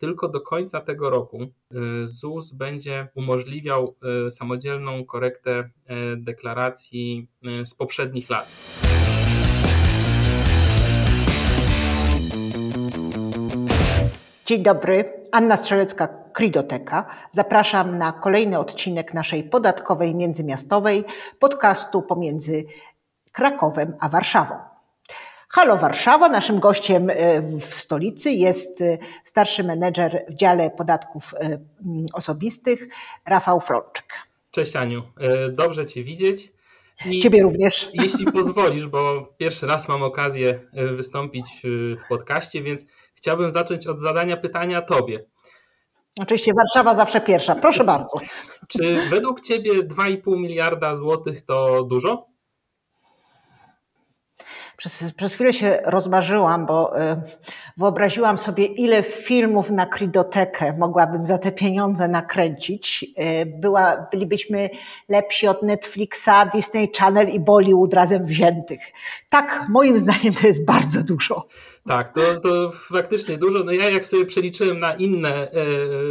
tylko do końca tego roku ZUS będzie umożliwiał samodzielną korektę deklaracji z poprzednich lat. Dzień dobry, Anna Strzelecka, Kridoteka. Zapraszam na kolejny odcinek naszej podatkowej międzymiastowej podcastu pomiędzy Krakowem a Warszawą. Halo Warszawa, naszym gościem e, w stolicy jest e, starszy menedżer w dziale podatków e, osobistych Rafał Frączek. Cześć Aniu, dobrze Cię widzieć. I Ciebie również. Jeśli pozwolisz, bo pierwszy raz mam okazję wystąpić w podcaście, więc chciałbym zacząć od zadania pytania Tobie. Oczywiście Warszawa zawsze pierwsza. Proszę bardzo. Czy według Ciebie 2,5 miliarda złotych to dużo? Przez, przez chwilę się rozmarzyłam, bo y, wyobraziłam sobie, ile filmów na Kridotekę mogłabym za te pieniądze nakręcić. Y, była, bylibyśmy lepsi od Netflixa, Disney Channel i Bollywood razem wziętych. Tak, moim zdaniem to jest bardzo dużo. Tak, to, to faktycznie dużo. No ja jak sobie przeliczyłem na inne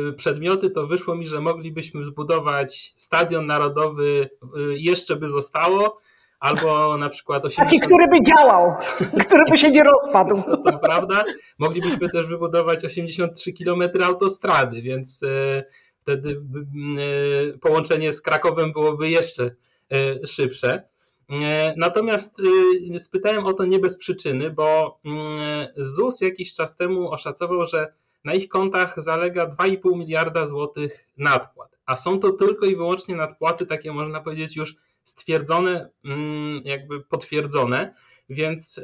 y, przedmioty, to wyszło mi, że moglibyśmy zbudować stadion narodowy, jeszcze by zostało albo na przykład 80... Taki, który by działał, który by się nie rozpadł. To, to prawda. Moglibyśmy też wybudować 83 km autostrady, więc e, wtedy e, połączenie z Krakowem byłoby jeszcze e, szybsze. Natomiast spytałem o to nie bez przyczyny, bo ZUS jakiś czas temu oszacował, że na ich kontach zalega 2,5 miliarda złotych nadpłat, a są to tylko i wyłącznie nadpłaty takie można powiedzieć już stwierdzone, mm, jakby potwierdzone, więc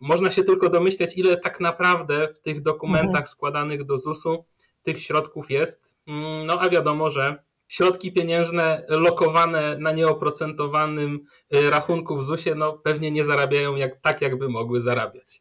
można się tylko domyśleć, ile tak naprawdę w tych dokumentach mhm. składanych do ZUS-u tych środków jest. Mm, no a wiadomo, że środki pieniężne lokowane na nieoprocentowanym y, rachunku w ZUS-ie no, pewnie nie zarabiają jak, tak, jakby mogły zarabiać.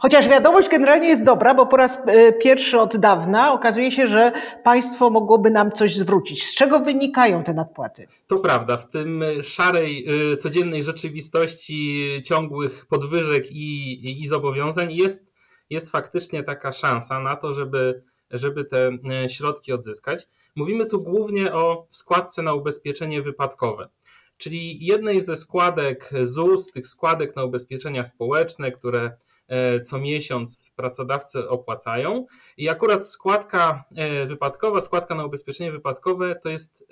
Chociaż wiadomość generalnie jest dobra, bo po raz y, pierwszy od dawna okazuje się, że państwo mogłoby nam coś zwrócić. Z czego wynikają te nadpłaty? To prawda. W tym szarej, y, codziennej rzeczywistości ciągłych podwyżek i, i zobowiązań jest, jest faktycznie taka szansa na to, żeby żeby te środki odzyskać. Mówimy tu głównie o składce na ubezpieczenie wypadkowe, czyli jednej ze składek ZUS, tych składek na ubezpieczenia społeczne, które e, co miesiąc pracodawcy opłacają. I akurat składka e, wypadkowa, składka na ubezpieczenie wypadkowe to jest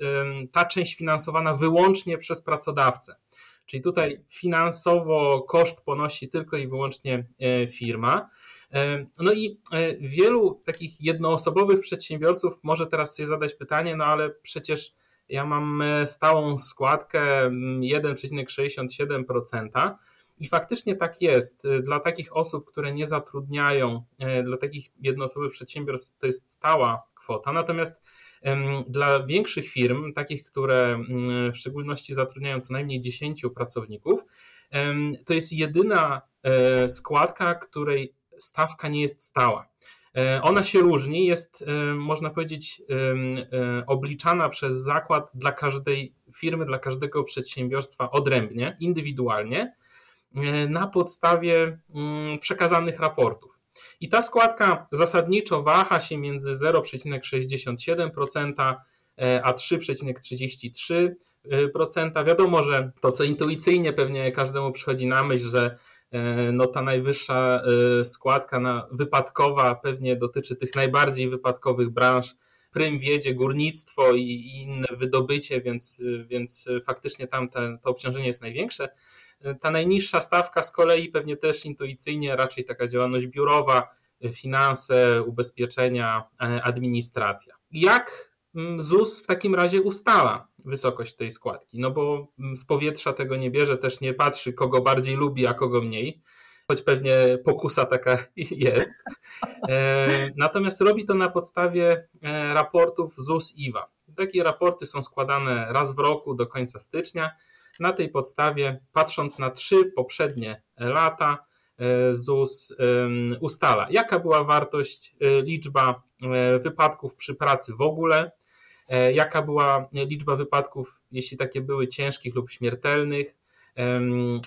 ta część finansowana wyłącznie przez pracodawcę. Czyli tutaj finansowo koszt ponosi tylko i wyłącznie firma. No i e, wielu takich jednoosobowych przedsiębiorców może teraz sobie zadać pytanie, no ale przecież ja mam e, stałą składkę 1,67%. I faktycznie tak jest. Dla takich osób, które nie zatrudniają, e, dla takich jednoosobowych przedsiębiorstw to jest stała kwota. Natomiast dla większych firm, takich, które w szczególności zatrudniają co najmniej 10 pracowników, to jest jedyna składka, której stawka nie jest stała. E, ona się różni, jest, e, można powiedzieć, e, obliczana przez zakład dla każdej firmy, dla każdego przedsiębiorstwa odrębnie, indywidualnie, na podstawie mm, przekazanych raportów. I ta składka zasadniczo waha się między 0,67% a 3,33%. Wiadomo, że to, co intuicyjnie pewnie każdemu przychodzi na myśl, że no ta najwyższa e, składka na wypadkowa pewnie dotyczy tych najbardziej wypadkowych branż, prym wiedzie, górnictwo i, inne wydobycie, więc, więc faktycznie tam te, to obciążenie jest największe. E, ta najniższa stawka z kolei pewnie też intuicyjnie raczej taka działalność biurowa, finanse, ubezpieczenia, administracja. Jak ZUS w takim razie ustala wysokość tej składki, no bo mm, z powietrza tego nie bierze, też nie patrzy, kogo bardziej lubi, a kogo mniej, choć pewnie pokusa taka jest. E, natomiast robi to na podstawie e, raportów ZUS-IWA. Takie raporty są składane raz w roku do końca stycznia. Na tej podstawie, patrząc na trzy poprzednie lata, e, ZUS ustala, jaka była wartość, liczba wypadków przy pracy w ogóle, jaka była liczba wypadków, jeśli takie były ciężkich lub śmiertelnych,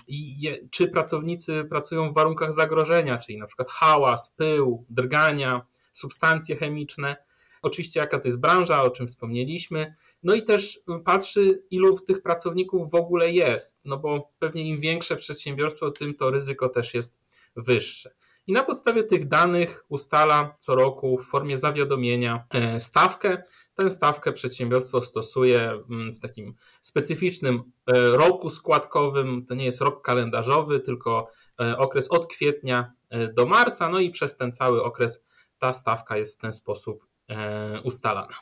i czy pracownicy pracują w warunkach zagrożenia, czyli na przykład hałas, pył, drgania, substancje chemiczne. Oczywiście, jaka to jest branża, o czym wspomnieliśmy. No i też patrzy, ilu tych pracowników w ogóle jest, no bo pewnie im większe przedsiębiorstwo, tym to ryzyko też jest wyższe. I na podstawie tych danych ustala co roku w formie zawiadomienia e, stawkę. Tę stawkę przedsiębiorstwo stosuje mm, w takim specyficznym e, roku składkowym. To nie jest rok kalendarzowy, tylko e, okres od kwietnia do marca. No i przez ten cały okres ta stawka jest w ten sposób ustalana.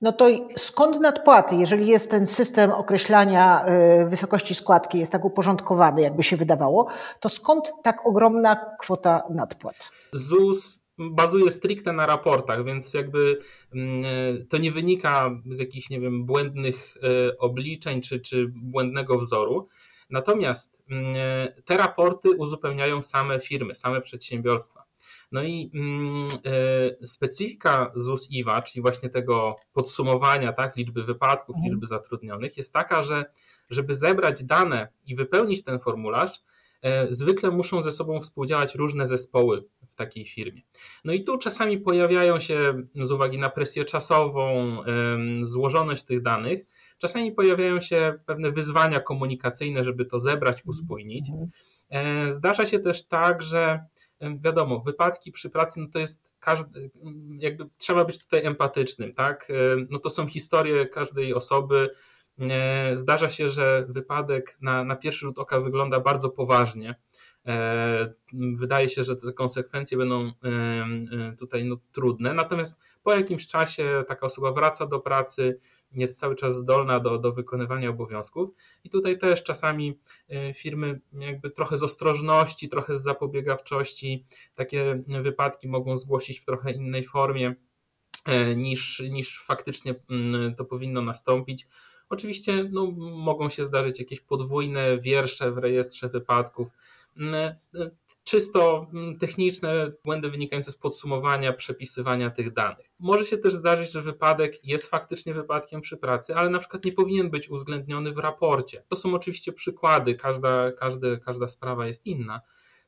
No to skąd nadpłaty, jeżeli jest ten system określania wysokości składki, jest tak uporządkowany, jakby się wydawało, to skąd tak ogromna kwota nadpłat? ZUS bazuje stricte na raportach, więc jakby mm, to nie wynika z jakichś, nie wiem, błędnych e, obliczeń czy, czy błędnego wzoru. Natomiast mm, te raporty uzupełniają same firmy, same przedsiębiorstwa. No i mm, e, specyfika ZUS-IWA, czyli właśnie tego podsumowania tak, liczby wypadków, mhm. liczby zatrudnionych, jest taka, że żeby zebrać dane i wypełnić ten formularz, e, zwykle muszą ze sobą współdziałać różne zespoły w takiej firmie. No i tu czasami pojawiają się z uwagi na presję czasową, złożoność tych danych, czasami pojawiają się pewne wyzwania komunikacyjne, żeby to zebrać, uspójnić. Mhm. E, zdarza się też tak, że wiadomo, wypadki przy pracy, no to jest każdy, jakby trzeba być tutaj empatycznym, tak? No to są historie każdej osoby. E, zdarza się, że wypadek na, na pierwszy rzut oka wygląda bardzo poważnie. E, wydaje się, że te konsekwencje będą tutaj no, trudne, natomiast po jakimś czasie taka osoba wraca do pracy, jest cały czas zdolna do, do wykonywania obowiązków. I tutaj też czasami e, firmy, jakby trochę z ostrożności, trochę z zapobiegawczości, takie wypadki mogą zgłosić w trochę innej formie e, niż, niż faktycznie mm, to powinno nastąpić. Oczywiście no, mogą się zdarzyć jakieś podwójne wiersze w rejestrze wypadków czysto techniczne błędy wynikające z podsumowania, przepisywania tych danych. Może się też zdarzyć, że wypadek jest faktycznie wypadkiem przy pracy, ale na przykład nie powinien być uwzględniony w raporcie. To są oczywiście przykłady, każda, każdy, każda sprawa jest inna.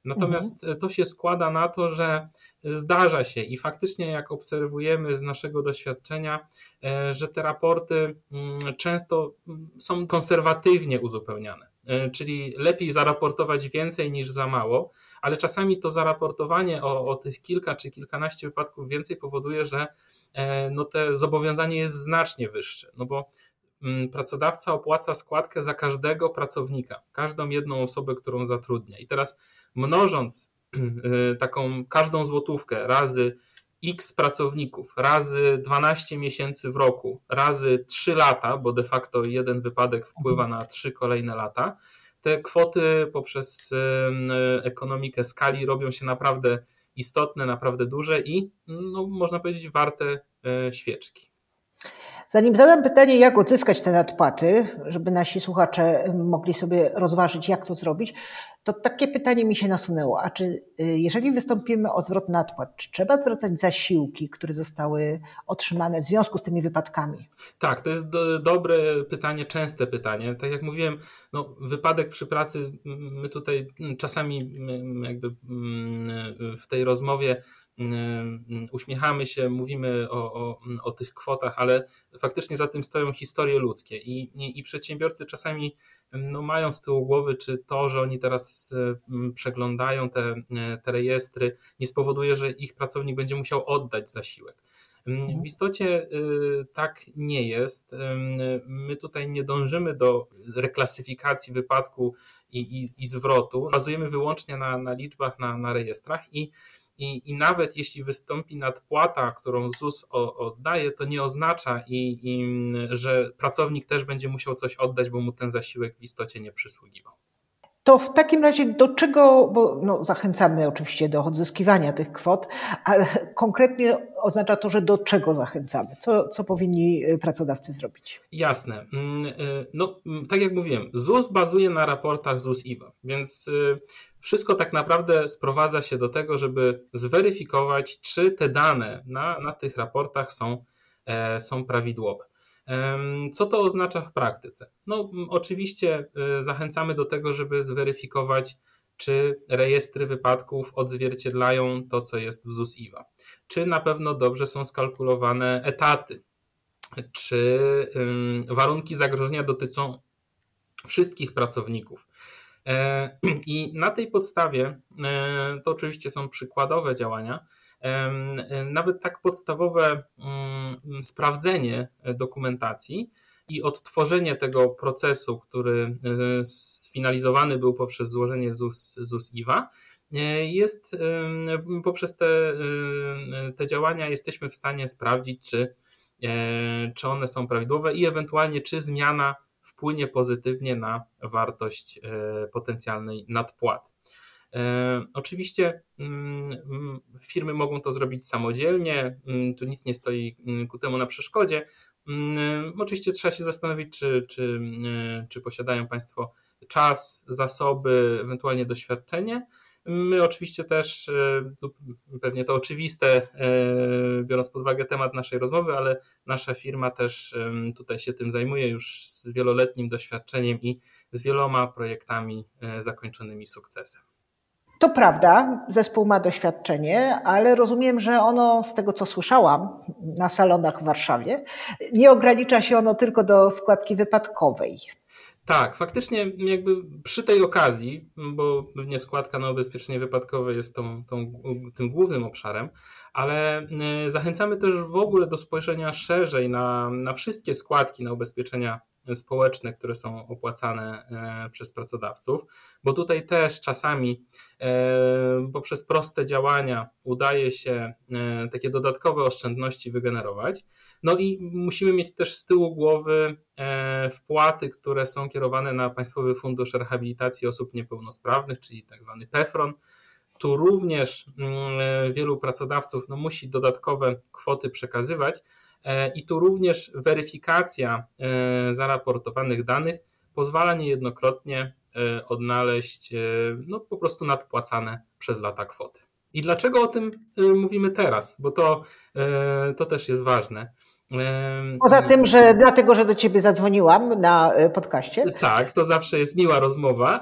Natomiast mhm. to się składa na to, że zdarza się i faktycznie, jak obserwujemy z naszego doświadczenia, e, że te raporty często są konserwatywnie uzupełniane. E, czyli lepiej zaraportować więcej niż za mało, ale czasami to zaraportowanie o, o tych kilka czy kilkanaście wypadków więcej powoduje, że e, no te zobowiązanie jest znacznie wyższe, no bo mm, pracodawca opłaca składkę za każdego pracownika, każdą jedną osobę, którą zatrudnia. I teraz mnożąc e, taką każdą złotówkę razy x pracowników, razy 12 miesięcy w roku, razy 3 lata, bo de facto jeden wypadek wpływa mhm. na 3 kolejne lata, te kwoty poprzez ekonomikę skali robią się naprawdę istotne, naprawdę duże i no, można powiedzieć warte e, świeczki. Zanim zadam pytanie, jak odzyskać te nadpłaty, żeby nasi słuchacze mogli sobie rozważyć, jak to zrobić, to takie pytanie mi się nasunęło. A czy y, jeżeli wystąpimy o zwrot nadpłat, czy trzeba zwracać zasiłki, które zostały otrzymane w związku z tymi wypadkami? Tak, to jest do, dobre pytanie, częste pytanie. Tak jak mówiłem, no, wypadek przy pracy, my tutaj czasami jakby w tej rozmowie uśmiechamy się, mówimy o, o, o, tych kwotach, ale faktycznie za tym stoją historie ludzkie i, i, i przedsiębiorcy czasami no, mają z tyłu głowy, czy to, że oni teraz przeglądają te, te rejestry, nie spowoduje, że ich pracownik będzie musiał oddać zasiłek. Mhm. W istocie y, tak nie jest. My tutaj nie dążymy do reklasyfikacji wypadku i, i, i zwrotu. Bazujemy wyłącznie na, na liczbach, na, na rejestrach i i, I nawet jeśli wystąpi nadpłata, którą ZUS oddaje, to nie oznacza, i, i, że pracownik też będzie musiał coś oddać, bo mu ten zasiłek w istocie nie przysługiwał. To w takim razie do czego, bo no, zachęcamy oczywiście do odzyskiwania tych kwot, ale konkretnie oznacza to, że do czego zachęcamy? Co, co powinni y, pracodawcy zrobić? Jasne. Mm, y, no, mm, tak jak mówiłem, ZUS bazuje na raportach ZUS-IWA, więc y, wszystko tak naprawdę sprowadza się do tego, żeby zweryfikować, czy te dane na, na tych raportach są, e, są prawidłowe. Co to oznacza w praktyce? No, oczywiście e, zachęcamy do tego, żeby zweryfikować, czy rejestry wypadków odzwierciedlają to, co jest w ZUS-IWA. czy na pewno dobrze są skalkulowane etaty, czy warunki zagrożenia dotyczą wszystkich pracowników. E, I na tej podstawie, e, to oczywiście są przykładowe działania, nawet tak podstawowe mm, sprawdzenie dokumentacji i odtworzenie tego procesu, który e, sfinalizowany był poprzez złożenie ZUS, ZUS-IWA, jest poprzez te, te działania jesteśmy w stanie sprawdzić, czy, czy one są prawidłowe i ewentualnie czy zmiana wpłynie pozytywnie na wartość e, potencjalnej nadpłaty. E, oczywiście mm, mm, firmy mogą to zrobić samodzielnie, mm, tu nic nie stoi ku temu na przeszkodzie. Oczywiście trzeba się zastanowić, czy, czy, czy posiadają Państwo czas, zasoby, ewentualnie doświadczenie. My oczywiście też, e, pewnie to oczywiste, e, biorąc pod uwagę temat naszej rozmowy, ale nasza firma też tutaj się tym zajmuje już z wieloletnim doświadczeniem i z wieloma projektami zakończonymi sukcesem. To prawda, zespół ma doświadczenie, ale rozumiem, że ono, z tego co słyszałam na salonach w Warszawie, nie ogranicza się ono tylko do składki wypadkowej. Tak, faktycznie jakby przy tej okazji, bo pewnie składka na ubezpieczenie wypadkowe jest tą, tą, tym głównym obszarem, ale y, zachęcamy też w ogóle do spojrzenia szerzej na, na wszystkie składki na ubezpieczenia społeczne, które są opłacane e, przez pracodawców, bo tutaj też czasami e, poprzez proste działania udaje się e, takie dodatkowe oszczędności wygenerować. No i musimy mieć też z tyłu głowy wpłaty, które są kierowane na Państwowy Fundusz Rehabilitacji Osób Niepełnosprawnych, czyli tak zwany PEFRON. Tu również mm, wielu pracodawców no, musi dodatkowe kwoty przekazywać, I tu również weryfikacja e, zaraportowanych danych pozwala niejednokrotnie e, odnaleźć no, po prostu nadpłacane przez lata kwoty. I dlaczego o tym mówimy teraz? Bo to, to też jest ważne. Poza tym, że dlatego, że do ciebie zadzwoniłam na podcaście. Tak, to zawsze jest miła rozmowa,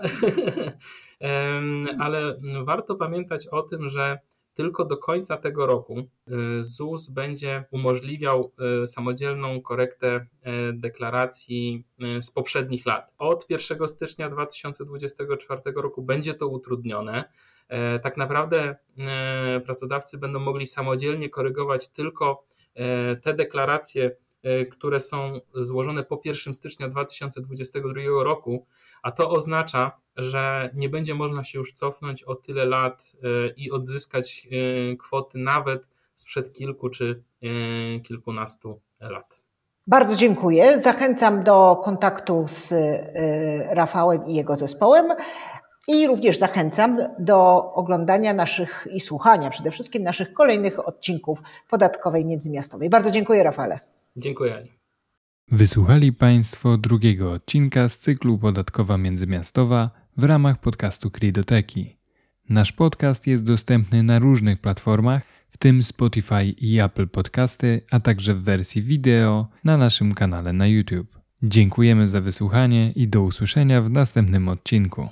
ale warto pamiętać o tym, że tylko do końca tego roku y, ZUS będzie umożliwiał y, samodzielną korektę y, deklaracji z poprzednich lat. Od 1 stycznia 2024 roku będzie to utrudnione. E, tak naprawdę pracodawcy będą mogli samodzielnie korygować tylko e, te deklaracje, które są złożone po 1 stycznia 2022 roku, a to oznacza, że nie będzie można się już cofnąć o tyle lat e, i odzyskać e, kwoty nawet sprzed kilku czy e, kilkunastu lat. Bardzo dziękuję. Zachęcam do kontaktu z Rafałem i jego zespołem. I również zachęcam do oglądania naszych i słuchania przede wszystkim naszych kolejnych odcinków podatkowej międzymiastowej. Bardzo dziękuję, Rafale. Dziękuję. Wysłuchali Państwo drugiego odcinka z cyklu Podatkowa Międzymiastowa w ramach podcastu Kridoteki. Nasz podcast jest dostępny na różnych platformach, w tym Spotify i Apple Podcasty, a także w wersji wideo na naszym kanale na YouTube. Dziękujemy za wysłuchanie i do usłyszenia w następnym odcinku.